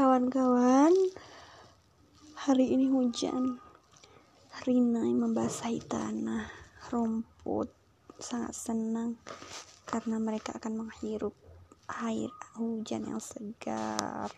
Kawan-kawan, hari ini hujan. Rinai membasahi tanah, rumput sangat senang karena mereka akan menghirup air hujan yang segar.